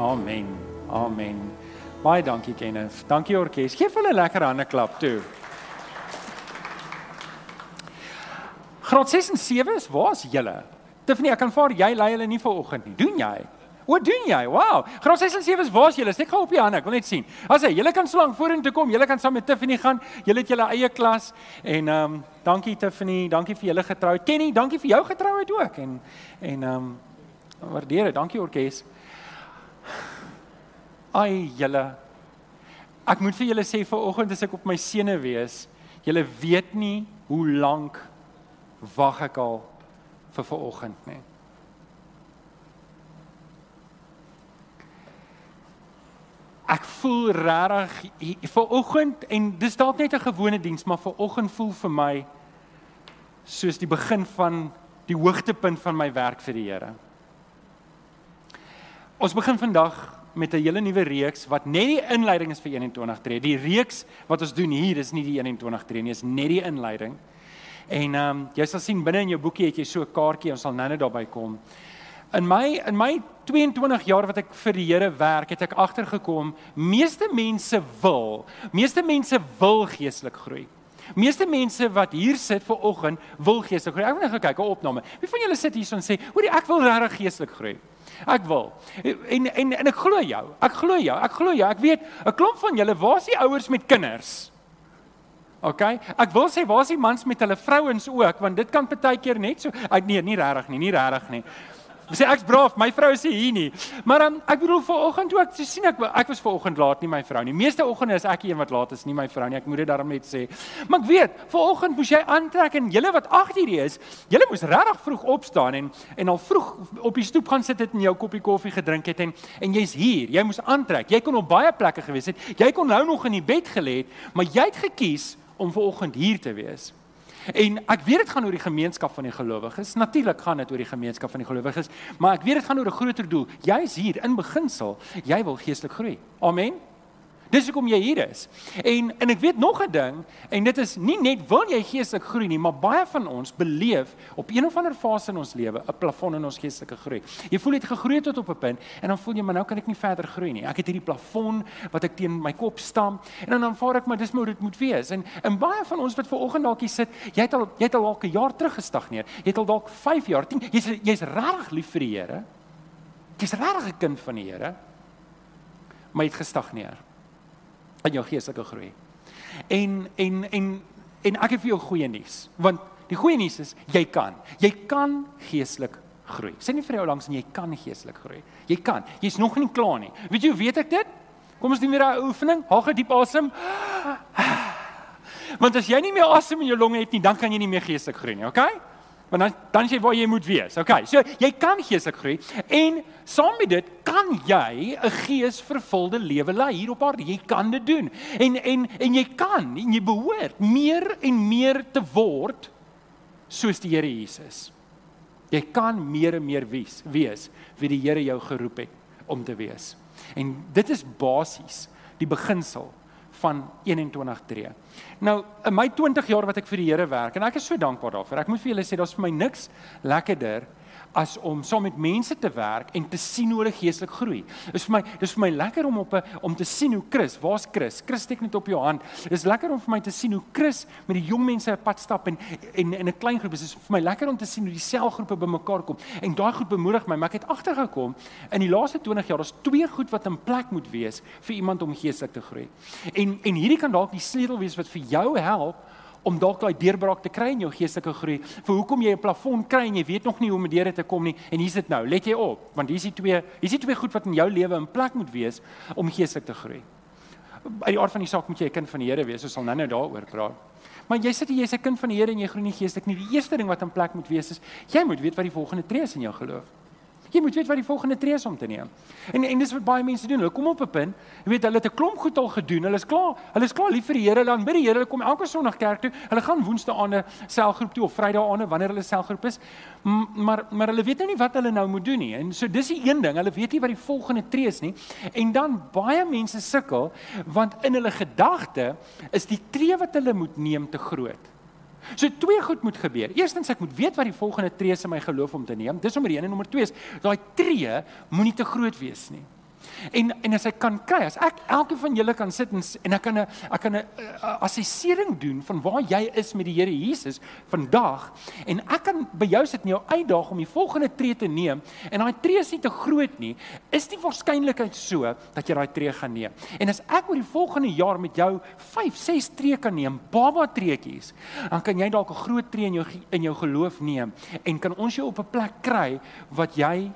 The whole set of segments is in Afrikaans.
Amen. Amen. Baie dankie Kenneth. Dankie orkes. Geef hulle 'n lekker hande klap toe. Graad 6 en 7 is waar's julle? Tiffany, ek kan vaar jy lei hulle nie vanoggend nie. Doen jy? Wat doen jy? Wow. Graad 6 en 7 is waar's julle? Steek gou op die hande. Ek wil net sien. As jy, julle kan slank vorentoe kom. Julle kan saam met Tiffany gaan. Julle het julle eie klas en ehm um, dankie Tiffany, dankie vir julle getrouheid. Kenny, dankie vir jou getrouheid ook en en ehm um, waardeer dit. Dankie orkes. Ai julle. Ek moet vir julle sê vanoggend as ek op my sene wees, julle weet nie hoe lank wag ek al vir vanoggend nie. Ek voel regtig vanoggend en dis dalk net 'n gewone diens, maar vanoggend voel vir my soos die begin van die hoogtepunt van my werk vir die Here. Ons begin vandag met 'n hele nuwe reeks wat net die inleiding is vir 21 tree. Die reeks wat ons doen hier is nie die 21 tree nie, is net die inleiding. En ehm um, jy sal sien binne in jou boekie het jy so 'n kaartjie, ons sal nou-nou daarby kom. In my in my 22 jaar wat ek vir die Here werk, het ek agtergekom meeste mense wil, meeste mense wil geestelik groei. Meeste mense wat hier sit ver oggend wil geestelik groei. Ek het net gekyk 'n opname. Wie van julle sit hier en sê, "Hoorie, ek wil regtig geestelik groei." Ek wil. En en en ek glo jou. Ek glo jou. Ek glo jou. Ek weet 'n klomp van julle, waar's die ouers met kinders? OK. Ek wil sê waar's die mans met hulle vrouens ook, want dit kan baie keer net so. Ek nee, nie regtig nie, nie regtig nie. Sê ek's braaf, my vrou is hier nie. Maar dan ek bedoel vanoggend ook, jy sien ek ek was vanoggend laat nie my vrou nie. Meeste oggende is ek die een wat laat is, nie my vrou nie. Ek moet dit daarom net sê. Maar ek weet, vanoggend moes jy aantrek en julle wat agter hierdie is, julle moes regtig vroeg opstaan en en al vroeg op die stoep gaan sit het en jou koppie koffie gedrink het en en jy's hier. Jy moes aantrek. Jy kon op baie plekke gewees het. Jy kon nou nog in die bed gelê het, maar jy het gekies om vanoggend hier te wees. En ek weet dit gaan oor die gemeenskap van die gelowiges. Natuurlik gaan dit oor die gemeenskap van die gelowiges, maar ek weet dit gaan oor 'n groter doel. Jy's hier in beginsel, jy wil geestelik groei. Amen. Dis hoekom jy hier is. En en ek weet nog 'n ding en dit is nie net wil jy geestelik groei nie, maar baie van ons beleef op een of ander fase in ons lewe 'n plafon in ons geestelike groei. Jy voel jy het gegroei tot op 'n punt en dan voel jy maar nou kan ek nie verder groei nie. Ek het hierdie plafon wat ek teen my kop stamp en dan aanvaar ek maar dis moet dit moet wees. En en baie van ons wat ver oggend dalk hier sit, jy het al jy het al dalk 'n jaar terug gestagneer. Jy het al dalk 5 jaar, 10, jy's jy's regtig lief vir die Here. Jy's regtig 'n kind van die Here. Maar jy het gestagneer in jou geestelike groei. En en en en ek het vir jou goeie nuus, want die goeie nuus is jy kan. Jy kan geestelik groei. Sê nie vir jou langs en jy kan geestelik groei. Jy kan. Jy's nog nie klaar nie. Weet jy hoe weet ek dit? Kom ons doen weer 'n oefening. Haal gou diep asem. Want as jy nie meer asem in jou longe het nie, dan kan jy nie meer geestelik groei nie, okay? Want dan dan sê waar jy moet wees. Okay. So jy kan geestelik groei en saam met dit kan jy 'n geesvervulde lewe lei hier op aarde. Jy kan dit doen. En en en jy kan en jy behoort meer en meer te word soos die Here Jesus. Jy kan meer en meer wees, wees wie die Here jou geroep het om te wees. En dit is basies die beginsel van 21 tree. Nou, in my 20 jaar wat ek vir die Here werk en ek is so dankbaar daarvoor. Ek moet vir julle sê daar's vir my niks lekkerder as om saam met mense te werk en te sien hoe hulle geestelik groei. Dis vir my dis vir my lekker om op 'n om te sien hoe Chris, waar's Chris? Chris steek net op jou hand. Dis lekker om vir my te sien hoe Chris met die jong mense 'n pad stap en en in 'n klein groep is. Dis vir my lekker om te sien hoe die selgroepe bymekaar kom. En daai goed bemoedig my, maar ek het agtergekom in die laaste 20 jaar daar's twee goed wat in plek moet wees vir iemand om geestelik te groei. En en hierdie kan dalk die sleutel wees wat vir jou help om dalk daai deurbraak te kry in jou geestelike groei. Vir hoekom jy 'n plafon kry en jy weet nog nie hoe om dit te kom nie en hier's dit nou. Let jy op, want hier's die twee, hier's die twee goed wat in jou lewe in plek moet wees om geestelik te groei. By die aard van die saak moet jy 'n kind van die Here wees. Ons sal nou-nou daaroor praat. Maar jy sê jy's 'n kind van die Here en jy groei nie geestelik nie. Die eerste ding wat in plek moet wees is jy moet weet wat die volgende tree is in jou geloof. Jy moet weet wat die volgende tree is om te neem. En en dis wat baie mense doen. Hulle kom op 'n punt, jy weet, hulle het 'n klomp goed al gedoen. Hulle is klaar. Hulle is klaar lief vir die Here. Dan by die Here, hulle kom elke Sondag kerk toe. Hulle gaan Woensdae selgroep toe of Vrydae aande wanneer hulle selgroep is. M maar maar hulle weet nou nie wat hulle nou moet doen nie. En so dis die een ding. Hulle weet nie wat die volgende tree is nie. En dan baie mense sukkel want in hulle gedagte is die tree wat hulle moet neem te groot. So twee goed moet gebeur. Eerstens ek moet weet wat die volgende tree is in my geloof om te neem. Dis nommer 1 en nommer 2 is daai tree moenie te groot wees nie. En en as ek kan kry, as ek elke van julle kan sit en en ek kan 'n ek kan 'n assessering doen van waar jy is met die Here Jesus vandag en ek kan by jou sit en jou uitdaag om die volgende tree te neem en daai tree is nie te groot nie, is die waarskynlikheid so dat jy daai tree gaan neem. En as ek oor die volgende jaar met jou 5, 6 tree kan neem, baba treetjies, dan kan jy dalk 'n groot tree in jou in jou geloof neem en kan ons jou op 'n plek kry wat jy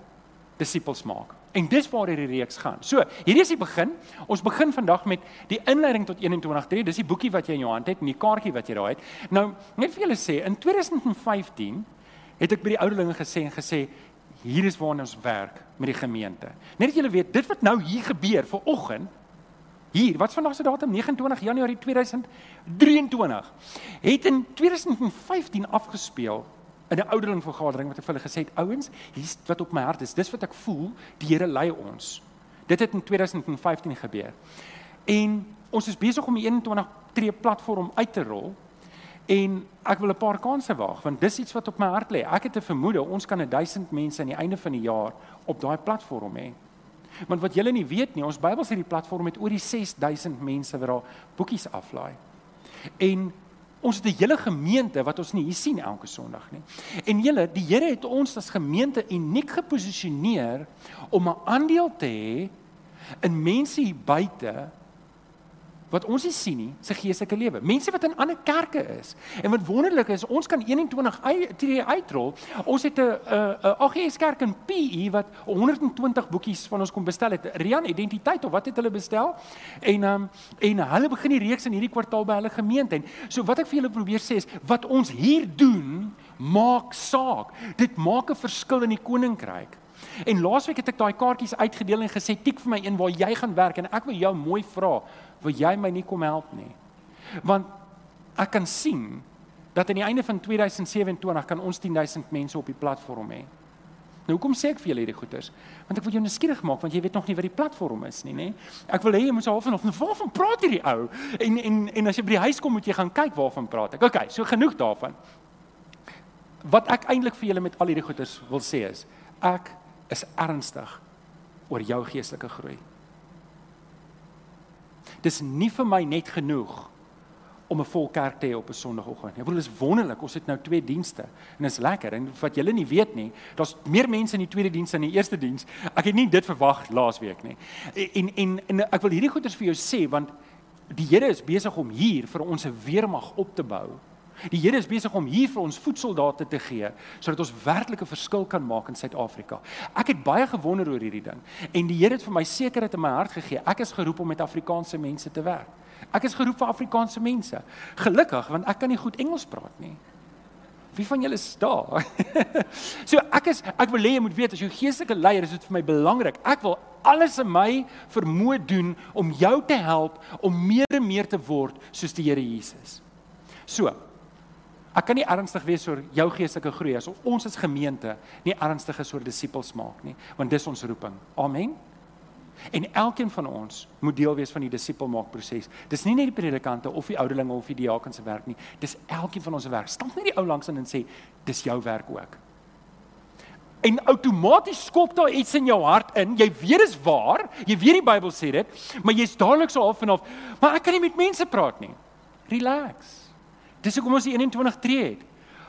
disippels maak. En dis waar hierdie reeks gaan. So, hierdie is die begin. Ons begin vandag met die inleiding tot 21:3. Dis die boekie wat jy in jou hand het en die kaartjie wat jy daar het. Nou, net vir julle sê, in 2015 het ek by die ouderlinge gesê en gesê hier is waar ons werk met die gemeente. Net dat julle weet, dit wat nou hier gebeur vir oggend hier, wat's vandag se datum 29 Januarie 2023 het in 2015 afgespeel in 'n ouderling vergadering wat ek vir hulle gesê het, ouens, hier's wat op my hart is. Dis wat ek voel, die Here lei ons. Dit het in 2015 gebeur. En ons is besig om die 21 tree platform uit te rol. En ek wil 'n paar kansse waag want dis iets wat op my hart lê. Ek het 'n vermoede ons kan 1000 mense aan die einde van die jaar op daai platform hê. Want wat julle nie weet nie, ons Bybel sê die platform het oor die 6000 mense wat daar boekies aflaai. En Ons het 'n hele gemeente wat ons nie hier sien elke Sondag nie. En julle, die Here het ons as gemeente uniek geposisioneer om 'n aandeel te hê in mense hier buite wat ons nie sien nie, se geestelike lewe. Mense wat in ander kerke is. En wat wonderlik is, ons kan 21 tree uitrol. Ons het 'n 'n AGS kerk in PE wat 120 boekies van ons kom bestel het. Rian Identiteit of wat het hulle bestel? En um, en hulle begin die reeks in hierdie kwartaal by hulle gemeente. En so wat ek vir julle probeer sê is wat ons hier doen maak saak. Dit maak 'n verskil in die koninkryk. En laasweek het ek daai kaartjies uitgedeel en gesê tik vir my een waar jy gaan werk en ek wil jou mooi vra wil jy my nie kom help nie? Want ek kan sien dat aan die einde van 2027 kan ons 10000 mense op die platform hê. Nou hoekom sê ek vir julle hierdie goeters? Want ek wil jou nuuskierig maak want jy weet nog nie wat die platform is nie, nê? Ek wil hê jy moet half en half waarvan praat hierdie ou? En en en as jy by die huis kom moet jy gaan kyk waarvan praat ek. OK, so genoeg daarvan. Wat ek eintlik vir julle met al hierdie goeters wil sê is ek is ernstig oor jou geestelike groei dis nie vir my net genoeg om 'n vol kerk te hê op 'n Sondagoggend. Ek bedoel dis wonderlik. Ons het nou twee dienste en is lekker. En wat julle nie weet nie, daar's meer mense in die tweede diens as in die eerste diens. Ek het nie dit verwag laasweek nie. En en en ek wil hierdie goeders vir jou sê want die Here is besig om hier vir ons 'n weermag op te bou Die Here is besig om hier vir ons voetsoldate te gee sodat ons werklik 'n verskil kan maak in Suid-Afrika. Ek het baie gewonder oor hierdie ding en die Here het vir my sekerheid in my hart gegee. Ek is geroep om met Afrikaanse mense te werk. Ek is geroep vir Afrikaanse mense. Gelukkig want ek kan nie goed Engels praat nie. Wie van julle is daar? so ek is ek wil hê jy moet weet as jou geestelike leier is dit vir my belangrik. Ek wil alles in my vermoë doen om jou te help om meer en meer te word soos die Here Jesus. So, Ek kan nie ernstig wees oor jou geestelike groei as ons as gemeente nie ernstig is oor disippels maak nie, want dis ons roeping. Amen. En elkeen van ons moet deel wees van die disipelmaak proses. Dis nie net die predikante of die ouderlinge of die diakens se werk nie. Dis elkeen van ons se werk. Stap net die ou langs in en sê dis jou werk ook. En outomaties skop daar iets in jou hart in. Jy weet dis waar. Jy weet die Bybel sê dit, maar jy's dadelik so half en half, maar ek kan nie met mense praat nie. Relax. Dis hoekom ons die 21 tree het.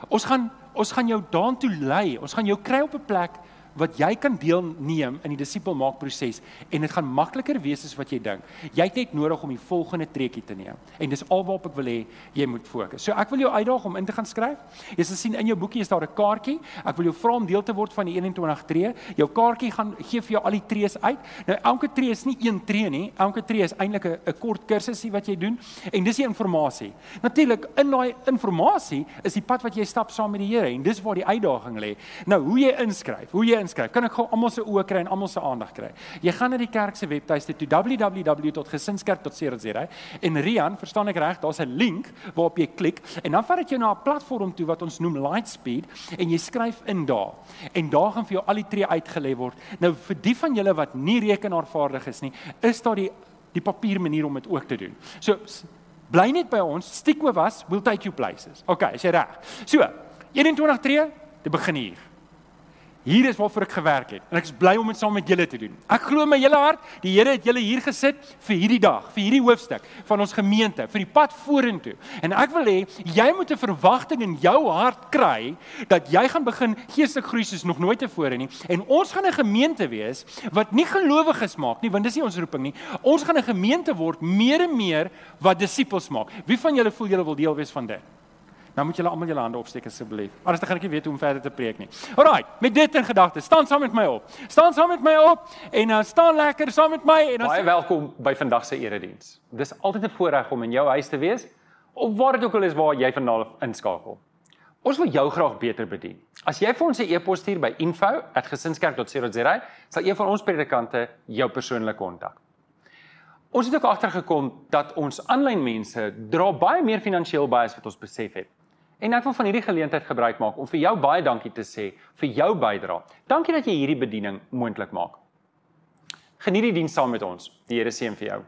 Ons gaan ons gaan jou daartoe lei. Ons gaan jou kry op 'n plek wat jy kan deelneem in die disipelmaakproses en dit gaan makliker wees as wat jy dink. Jy het net nodig om die volgende trekkie te neem. En dis alwaarop ek wil hê jy moet fokus. So ek wil jou uitdaag om in te gaan skryf. Jy sal sien in jou boekie is daar 'n kaartjie. Ek wil jou vra om deel te word van die 21 tree. Jou kaartjie gaan gee vir jou al die trees uit. Nou elke tree is nie een tree nie. Elke tree is eintlik 'n kort kursusie wat jy doen en dis die inligting. Natuurlik in daai inligting is die pad wat jy stap saam met die Here en dis waar die uitdaging lê. Nou hoe jy inskryf, hoe jy inskryf. Kan ek gou almal se oë kry en almal se aandag kry? Jy gaan na die kerk se webtuiste toe www.gesinskerk.co.za en Rian, verstaan ek reg, daar's 'n link waarop jy klik en dan vat dit jou na 'n platform toe wat ons noem Lightspeed en jy skryf in daar. En daar gaan vir jou al die tree uitgelê word. Nou vir die van julle wat nie rekenaarvaardig is nie, is daar die die papier manier om dit ook te doen. So bly net by ons, stick with us, we'll take you places. Okay, is jy reg? So, 21 tree, dit begin hier. Hier is waarvoor ek gewerk het en ek is bly om dit saam met julle te doen. Ek glo my hele hart, die Here het julle hier gesit vir hierdie dag, vir hierdie hoofstuk van ons gemeente, vir die pad vorentoe. En ek wil hê jy moet 'n verwagting in jou hart kry dat jy gaan begin geestelik groei soos nog nooit tevore nie. En ons gaan 'n gemeente wees wat nie gelowiges maak nie, want dis nie ons roeping nie. Ons gaan 'n gemeente word meer en meer wat disippels maak. Wie van julle voel julle wil deel wees van dit? Nou moet julle almal julle hande opsteek asseblief. Anders dan gaan ek nie weet hoe om verder te preek nie. Alraai, met dit in gedagte, staan saam met my op. Staan saam met my op en uh, staan lekker saam met my en dan Baie welkom by vandag se erediens. Dis altyd 'n voorreg om in jou huis te wees of waar dit ook al is waar jy vanaand inskakel. Ons wil jou graag beter bedien. As jy vir ons 'n e-pos stuur by info@gesinskerk.co.za, sal een van ons predikante jou persoonlik kontak. Ons het ook agtergekom dat ons aanlyn mense dra baie meer finansiëel baie as wat ons besef het. En ek wil van hierdie geleentheid gebruik maak om vir jou baie dankie te sê vir jou bydrae. Dankie dat jy hierdie bediening moontlik maak. Geniet die diens saam met ons. Die Here seën vir jou.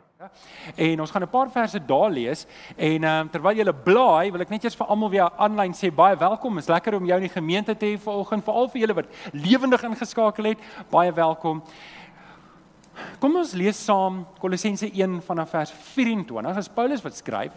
En ons gaan 'n paar verse daar lees en ehm um, terwyl jy blaai, wil ek net eers vir almal weer aanlyn sê baie welkom. Is lekker om jou in die gemeente te hê vanoggend, veral vir julle wat lewendig ingeskakel het. Baie welkom. Kom ons lees saam Kolossense 1 vanaf vers 24. Dit is Paulus wat skryf.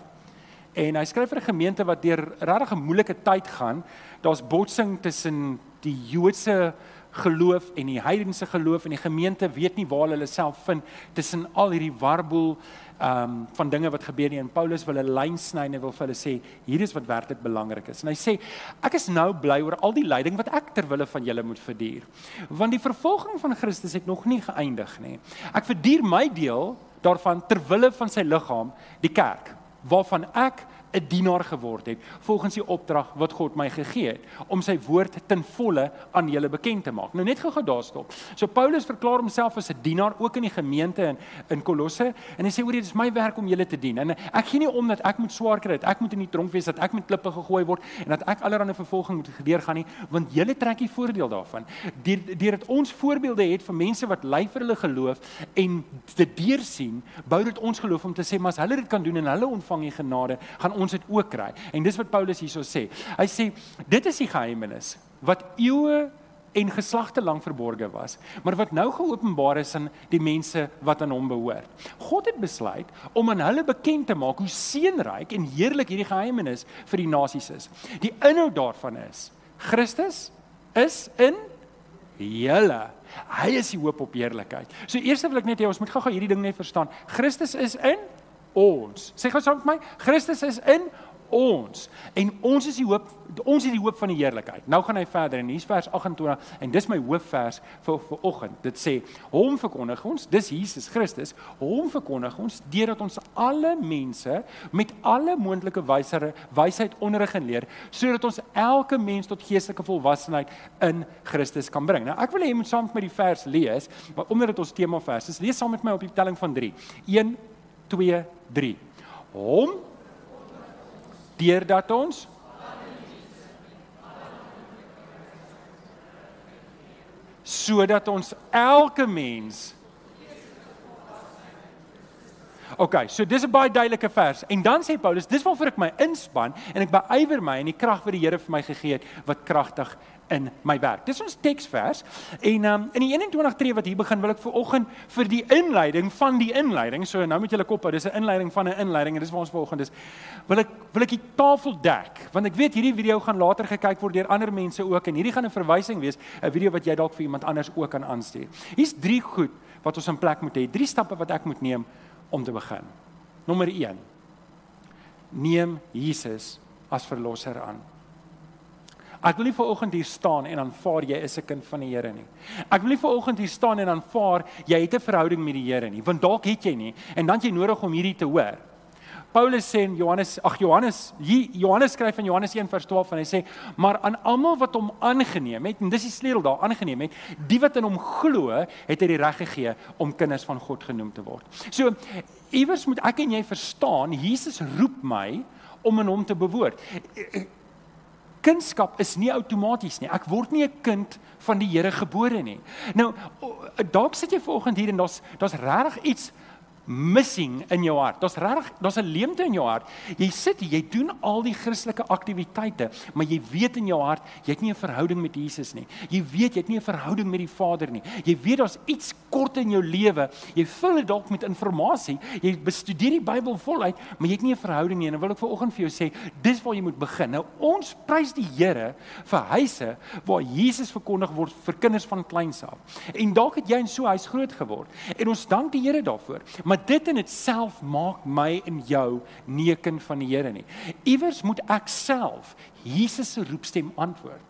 En hy skryf vir 'n gemeente wat deur regtig 'n moeilike tyd gaan. Daar's botsing tussen die Joodse geloof en die heidense geloof en die gemeente weet nie waar hulle self vind tussen al hierdie warboel ehm um, van dinge wat gebeur nie en Paulus wil 'n lyn sny en hy wil vir hulle sê hier is wat werklik belangrik is. En hy sê ek is nou bly oor al die lyding wat ek ter wille van julle moet verduur. Want die vervolging van Christus het nog nie geëindig nie. Ek verduur my deel daarvan ter wille van sy liggaam, die kerk waarvan ek 'n dienaar geword het volgens die opdrag wat God my gegee het om sy woord ten volle aan julle bekend te maak. Nou net gou-gou daar stop. So Paulus verklaar homself as 'n dienaar ook in die gemeente in in Kolosse en hy sê hoor dit is my werk om julle te dien. En ek gee nie om dat ek moet swaar kry, dat ek moet in die tronk wees, dat ek met klippe gegooi word en dat ek allerlei vervolging moet gedeur gaan nie, want julle trek die voordeel daarvan. Deur deurdat ons voorbeelde het vir mense wat ly vir hulle geloof en dit deursien, bou dit ons geloof om te sê maar as hulle dit kan doen en hulle ontvang die genade, gaan ons dit ook kry. En dis wat Paulus hierso sê. Hy sê dit is die geheimenis wat eeue en geslagte lank verborge was, maar wat nou geopenbaar is aan die mense wat aan hom behoort. God het besluit om aan hulle bekend te maak hoe seënryk en heerlik hierdie geheimenis vir die nasies is. Die inhoud daarvan is Christus is in julle. Hy is die hoop op heerlikheid. So eers wil ek net hê ons moet gou-gou hierdie ding net verstaan. Christus is in ons. Sê gou saam met my, Christus is in ons en ons is die hoop ons is die hoop van die heerlikheid. Nou gaan hy verder in hierdie vers 28 en dis my hoofvers vir vir oggend. Dit sê hom verkondig ons, dis Jesus Christus, hom verkondig ons deurdat ons alle mense met alle moontlike wysere wysheid onderrig en leer sodat ons elke mens tot geestelike volwassenheid in Christus kan bring. Nou ek wil hê jy moet saam met my die vers lees, maar omdat dit ons tema vers is, lees saam met my op die telling van 3. 1 2 3. Hom deurdat ons sodat ons elke mens OK, so dis 'n baie duidelike vers. En dan sê Paulus, dis waarvoor ek my inspann en ek beywer my in die krag wat die Here vir my gegee het wat kragtig in my werk. Dis ons teksvers. En um, in die 21 tree wat hier begin, wil ek vir oggend vir die inleiding van die inleiding, so nou met julle kop hou, dis 'n inleiding van 'n inleiding en dis waar ons vanoggend is. Wil ek wil ek die tafel dek, want ek weet hierdie video gaan later gekyk word deur ander mense ook en hierdie gaan 'n verwysing wees, 'n video wat jy dalk vir iemand anders ook kan aanstuur. Hier's drie goed wat ons in plek moet hê. Drie stappe wat ek moet neem om te begin. Nommer 1. Neem Jesus as verlosser aan. Ek wil nie ver oggend hier staan en aanvaar jy is 'n kind van die Here nie. Ek wil nie ver oggend hier staan en aanvaar jy het 'n verhouding met die Here nie, want dalk het jy nie en dan jy nodig om hierdie te hoor. Paulus sê in Johannes, ag Johannes, hier Johannes skryf in Johannes 1:12 en hy sê, maar aan almal wat hom aangeneem het, en dis die sleutel daar, aangeneem het, die wat in hom glo, het hy die reg gegee om kinders van God genoem te word. So iewers moet ek en jy verstaan, Jesus roep my om in hom te bewoord kindskap is nie outomaties nie. Ek word nie 'n kind van die Here gebore nie. Nou dalk sit jy vanoggend hier en daar's daar's regtig iets missing in jou hart. Daar's regtig, daar's 'n leemte in jou hart. Jy sit hier, jy doen al die Christelike aktiwiteite, maar jy weet in jou hart, jy het nie 'n verhouding met Jesus nie. Jy weet jy het nie 'n verhouding met die Vader nie. Jy weet daar's iets kort in jou lewe. Jy vul dit dalk met inligting. Jy bestudeer die Bybel voluit, maar jy het nie 'n verhouding nie. En dan wil ek vanoggend vir jou sê, dis waar jy moet begin. Nou ons prys die Here vir huise waar Jesus verkondig word vir kinders van kleins af. En dalk het jy in so 'n huis groot geword. En ons dank die Here daarvoor. Maar dit in itself maak my en jou nie 'n kind van die Here nie. Iewers moet ek self Jesus se roepstem antwoord.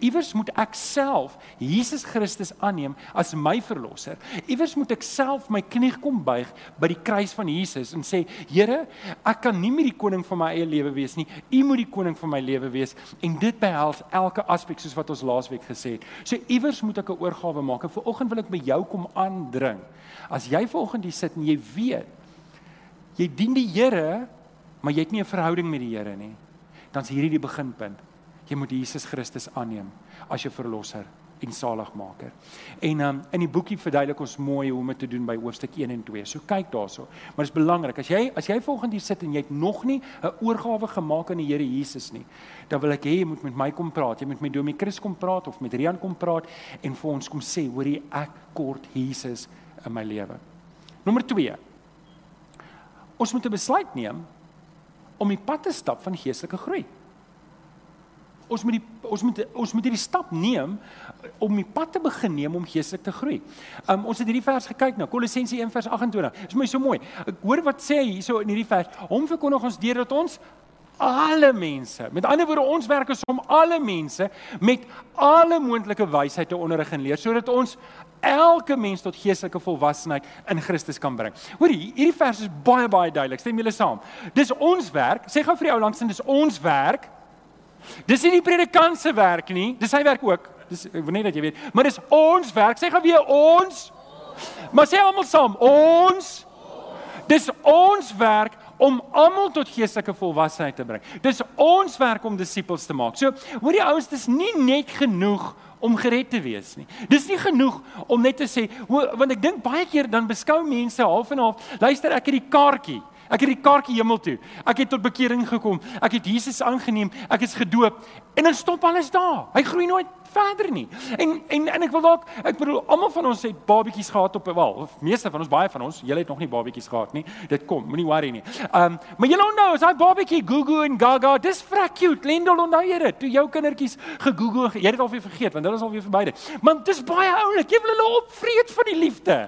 Iewers moet ek self Jesus Christus aanneem as my verlosser. Iewers moet ek self my knie kom buig by die kruis van Jesus en sê, Here, ek kan nie meer die koning van my eie lewe wees nie. U moet die koning van my lewe wees en dit behels elke aspek soos wat ons laasweek gesê het. So iewers moet ek 'n oorgawe maak. En vanoggend wil ek by jou kom aandring. As jy vanoggend hier sit en jy weet jy dien die Here, maar jy het nie 'n verhouding met die Here nie, dan is hierdie die beginpunt. Jy moet Jesus Christus aanneem as jou verlosser en saligmaker. En um, in die boekie verduidelik ons mooi hoe om dit te doen by hoofstuk 1 en 2. So kyk daarso. Maar dit is belangrik as jy as jy volgende hier sit en jy het nog nie 'n oorgawe gemaak aan die Here Jesus nie, dan wil ek hê jy moet met my kom praat. Jy moet met Domie Chris kom praat of met Rian kom praat en vir ons kom sê, hoorie ek kort Jesus in my lewe. Nommer 2. Ons moet 'n besluit neem om die pad te stap van geestelike groei. Ons moet die ons moet ons moet hierdie stap neem om die pad te begin neem om geestelik te groei. Um ons het hierdie vers gekyk nou Kolossense 1 vers 28. Dis my so mooi. Ek hoor wat sê hy hierso in hierdie vers. Hom verkondig ons deur dat ons alle mense. Met ander woorde, ons werk is om alle mense met alle moontlike wysheid te onderrig en leer sodat ons elke mens tot geestelike volwassenheid in Christus kan bring. Hoor hierdie vers is baie baie duidelik. Stem julle saam? Dis ons werk. Sê gou vir die ou langs en dis ons werk. Dis nie die predikant se werk nie. Dis sy werk ook. Dis ek wil net dat jy weet. Maar dis ons werk. Sê gou weer ons. Maar sê almal saam, ons. Dis ons werk om almal tot geestelike volwassenheid te bring. Dis ons werk om disippels te maak. So, hoor die ouens, dis nie net genoeg om gered te wees nie. Dis nie genoeg om net te sê, want ek dink baie keer dan beskou mense half en half, luister ek het die kaartjie. Ek het die kaartjie hemel toe. Ek het tot bekering gekom. Ek het Jesus aangeneem. Ek is gedoop en dan stop alles daar. Hy groei nooit verder nie. En en en ek wil dalk ek bedoel almal van ons het babetjies gehad op wel, of meeste van ons baie van ons, julle het nog nie babetjies gehad nie. Dit kom, moenie worry nie. Ehm um, maar julle onthou, as daai babetjie Gugu en Gaga, dis vrek cute. Lendel onthou jy dit? Toe jou kindertjies gegoogel, jy het dit al weer vergeet want hulle is al weer verby dit. Maar dis baie oulik. Jy wil hulle opvreet van die liefde.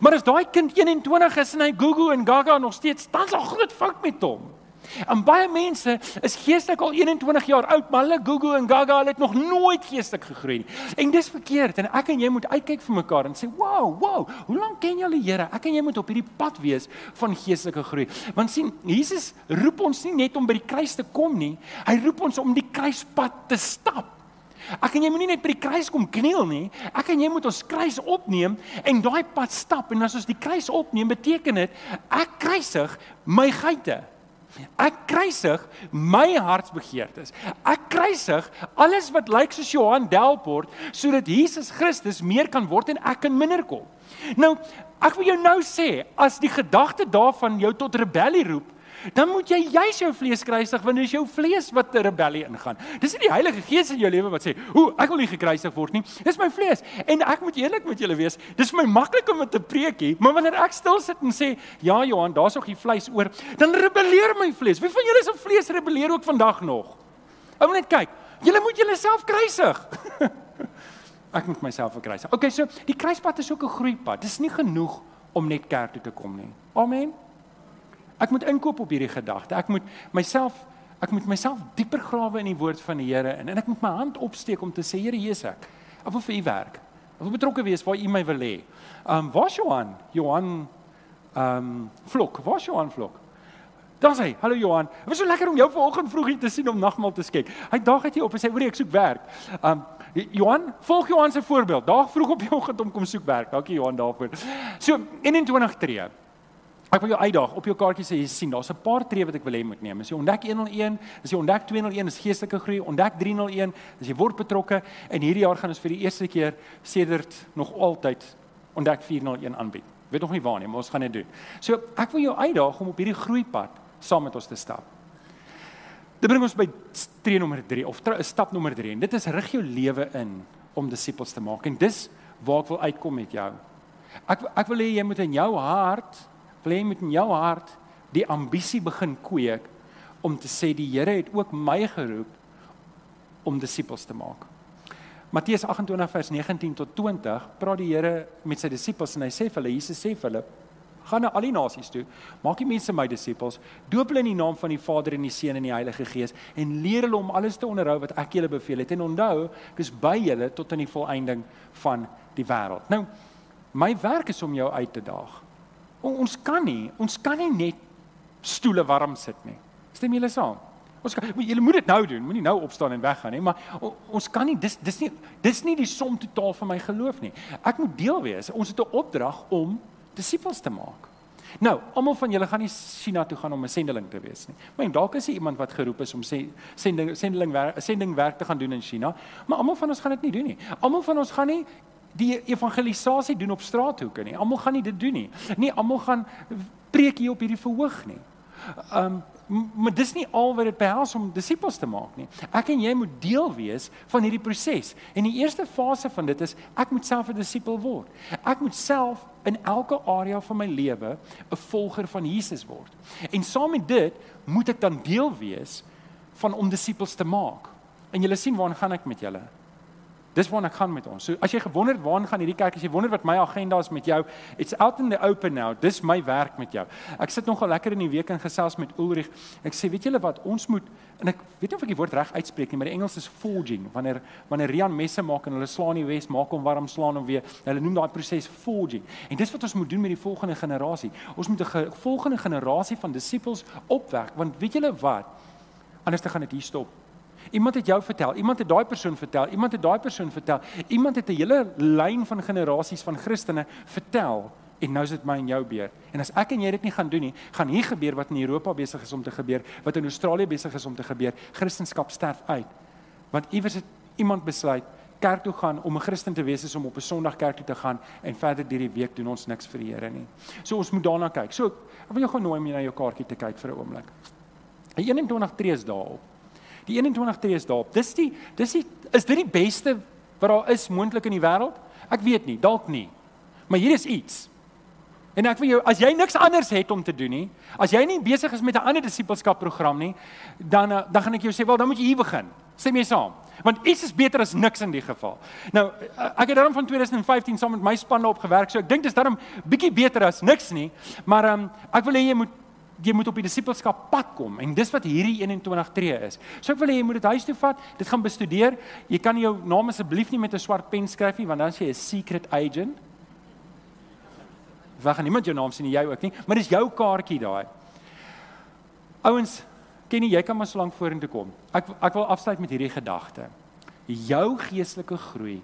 Maar as daai kind 21 is en hy Gugu en Gaga nog steeds, dan's al groot fout met hom. En baie mense is geestelik al 21 jaar oud, maar hulle Google en Gaga het nog nooit geestelik gegroei nie. En dis verkeerd en ek en jy moet uitkyk vir mekaar en sê, "Wow, wow, hoe lank ken jy die Here? Ek en jy moet op hierdie pad wees van geestelike groei." Want sien, Jesus roep ons nie net om by die kruis te kom nie, hy roep ons om die kruispad te stap. Ek en jy moenie net by die kruis kom kniel nie. Ek en jy moet ons kruis opneem en daai pad stap. En as ons die kruis opneem, beteken dit ek kruisig my geite. Ek kruisig my hartsbegeertes. Ek kruisig alles wat lyk soos Johan Delport sodat Jesus Christus meer kan word en ek kan minder kom. Nou, ek wil jou nou sê, as die gedagte daarvan jou tot rebellie roep, dan moet jy juis jou vlees kruisig want dit is jou vlees wat 'n rebellie ingaan. Dis nie die Heilige Gees in jou lewe wat sê, "Ooh, ek wil nie gekruisig word nie." Dis my vlees. En ek moet eerlik met julle wees, dis vir my maklik om te preekie, maar wanneer ek stil sit en sê, "Ja, Johan, daar's nog die vleis oor," dan rebelleer my vlees. Wie van julle se vlees rebelleer ook vandag nog? Ou net kyk, julle moet julleself kruisig. ek moet myself verkruisig. Okay, so die kruispad is ook 'n groeipad. Dis nie genoeg om net kerk toe te kom nie. Amen. Ek moet inkoop op hierdie gedagte. Ek moet myself ek moet myself dieper grawe in die woord van die Here in en ek moet my hand opsteek om te sê Here Jesus ek ek wil vir u werk. Ek wil betrokke wees waar u my wil hê. Um waar Johan? Johan um Vlok. Waar Johan Vlok? Dan sê, "Hallo Johan. Dit was so lekker om jou vanoggend vroeg hier te sien om nagmaal te skep." Hy daag het jy op en sê, "Oor ek soek werk." Um Johan, volg Johan se voorbeeld. Daag vroeg op die oggend om kom soek werk. Dankie Johan daarvoor. So 21 tree. Ek wil jou uitdaag op jou kaartjie sê jy sien daar's 'n paar tree wat ek wil hê moet neem. As jy ontdek 101, as jy ontdek 201 is geestelike groei, ontdek 301 as jy word betrokke en hierdie jaar gaan ons vir die eerste keer sedert nog altyd ontdek 401 aanbied. Weet nog nie waar nie, maar ons gaan dit doen. So ek wil jou uitdaag om op hierdie groeipad saam met ons te stap. Dit bring ons by tree nommer 3 of stap nommer 3 en dit is rig jou lewe in om disippels te maak en dis waar ek wil uitkom met jou. Ek ek wil hê jy moet in jou hart, wil jy met in jou hart die ambisie begin kweek om te sê die Here het ook my geroep om disippels te maak. Matteus 28 vers 19 tot 20 praat die Here met sy disippels en hy sê vir hulle Jesus sê vir hulle gaan na al die nasies toe maak die mense my disippels doop hulle in die naam van die Vader en die Seun en die Heilige Gees en leer hulle om alles te onderhou wat ek julle beveel het. En onthou ek is by julle tot aan die volëinding van die wêreld. Nou my werk is om jou uit te daag ons kan nie ons kan nie net stoele warm sit nie stem julle saam Ons kan julle moet dit nou doen, moenie nou opstaan en weggaan nie, maar o, ons kan nie dis dis nie dis nie die som totaal van my geloof nie. Ek moet deel wees. Ons het 'n opdrag om disippels te maak. Nou, almal van julle gaan nie China toe gaan om 'n sendeling te wees nie. Maar dalk is jy iemand wat geroep is om sê sending sendeling werk sending werk te gaan doen in China, maar almal van ons gaan dit nie doen nie. Almal van ons gaan nie die evangelisasie doen op straathoeke nie. Almal gaan nie dit doen nie. Nie almal gaan preek hier op hierdie verhoog nie. Um, maar dis nie al wat dit behels om disippels te maak nie. Ek en jy moet deel wees van hierdie proses. En die eerste fase van dit is ek moet self 'n disipel word. Ek moet self in elke area van my lewe 'n volger van Jesus word. En saam met dit moet ek dan deel wees van om disippels te maak. En julle sien waar gaan ek met julle? Dis waarna ek gaan met ons. So as jy gewonder het waarna gaan hierdie kerk, as jy wonder wat my agenda is met jou, it's out in the open now. Dis my werk met jou. Ek sit nogal lekker in die week in gesels met Ulrich. Ek sê, weet julle wat, ons moet en ek weet nie of ek die woord reg uitspreek nie, maar die Engels is forging. Wanneer wanneer Rian messe maak en hulle slaan die Wes, maak hom warm, slaan hom weer. Hulle noem daai proses forging. En dis wat ons moet doen met die volgende generasie. Ons moet 'n ge volgende generasie van disippels opwek, want weet julle wat? Anders dan gaan dit hier stop. Iemand het jou vertel, iemand het daai persoon vertel, iemand het daai persoon vertel. Iemand het 'n hele lyn van generasies van Christene vertel en nou is dit my en jou beurt. En as ek en jy dit nie gaan doen nie, gaan hier gebeur wat in Europa besig is om te gebeur, wat in Australië besig is om te gebeur. Christendom sterf uit. Want iewers het iemand besluit kerk toe gaan om 'n Christen te wees is om op 'n Sondag kerk toe te gaan en verder deur die week doen ons niks vir die Here nie. So ons moet daarna kyk. So ek wil jou gou nooi om na jou kaartjie te kyk vir 'n oomblik. 21 tree is daarop. Die 21 tree is daarop. Dis die dis die is dit die beste wat daar is moontlik in die wêreld? Ek weet nie, dalk nie. Maar hier is iets. En ek wil jou as jy niks anders het om te doen nie, as jy nie besig is met 'n ander disippelskap program nie, dan eh, dan gaan ek jou sê, "Wel, dan moet jy hier begin." Sê my saam. Want iets is beter as niks in die geval. Nou, eh, ek het daarom van 2015 saam met my span daarop gewerk, so ek dink dis daarom bietjie beter as niks nie, maar ehm um, ek wil hê jy moet jy moet op die disippelskap pad kom en dis wat hierdie 21 tree is. So ek wil hê jy moet dit huis toe vat, dit gaan bestudeer. Jy kan jou naam asseblief nie met 'n swart pen skryf nie want dan sê jy 'n secret agent. Wag, niemand jou naam sien nie, jy ook nie, maar dis jou kaartjie daai. Ouens, ken jy jy kan maar so lank vorentoe kom. Ek ek wil afsluit met hierdie gedagte. Jou geestelike groei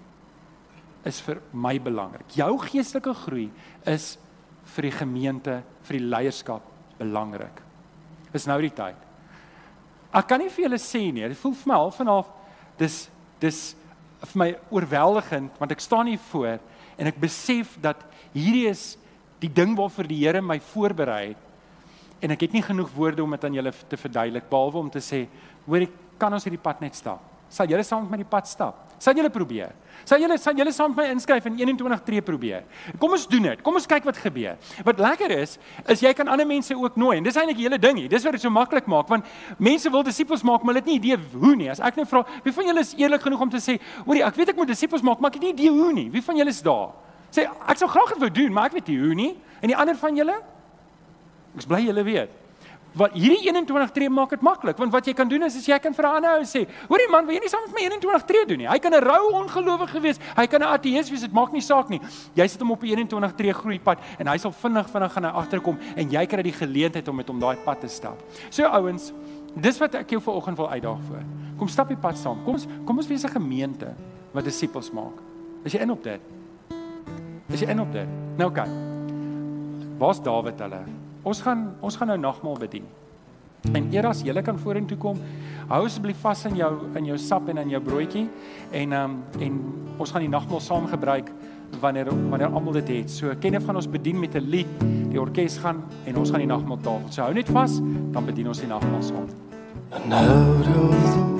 is vir my belangrik. Jou geestelike groei is vir die gemeente, vir die leierskap belangrik. Dis nou die tyd. Ek kan nie vir julle sê nie, dit voel vir my half en half dis dis vir my oorweldigend want ek staan hier voor en ek besef dat hierdie is die ding waarvoor die Here my voorberei het en ek het nie genoeg woorde om dit aan julle te verduidelik behalwe om te sê hoor ek kan ons hierdie pad net stap. Sal julle saam met my die pad stap? Sal julle probeer? Sal julle sal julle saam met my inskryf en 21 tree probeer? Kom ons doen dit. Kom ons kyk wat gebeur. Wat lekker is, is jy kan ander mense ook nooi en dis eintlik die hele ding hier. Dis wat dit so maklik maak want mense wil disippels maak, maar hulle het nie idee hoe nie. As ek nou vra, wie van julle is eerlik genoeg om te sê, hoorie, ek weet ek moet disippels maak, maar ek het nie idee hoe nie. Wie van julle is daar? Sê ek sou graag wou doen, maar ek weet nie hoe nie. En die ander van julle? Ek bly julle weet wat hierdie 21 tree maak dit maklik want wat jy kan doen is as jy kan vir 'n ander ou sê hoorie man wil jy nie saam met my 21 tree doen nie? Hy kan 'n rou ongelowige wees hy kan 'n ateïs wees dit maak nie saak nie. Jy sit hom op 'n 21 tree groeipad en hy sal vinnig vinnig gaan agterkom en jy kry die geleentheid om met hom daai pad te stap. So ouens dis wat ek jou vanoggend wil uitdaag vir kom stap die pad saam. Kom ons kom ons wees 'n gemeente wat disippels maak. Is jy in op dit? Is jy in op dit? Nou oké. Okay. waar's Dawid hulle Ons gaan ons gaan nou nagmaal bedien. En eers as jy kan vorentoe kom, hou asseblief vas in jou in jou sap en in jou broodjie en ehm um, en ons gaan die nagmaal saam gebruik wanneer wanneer almal dit het. So Kenneth gaan ons bedien met 'n lied. Die orkes gaan en ons gaan die nagmaaltafel. So hou net vas, dan bedien ons die nagmaal saam. And out of the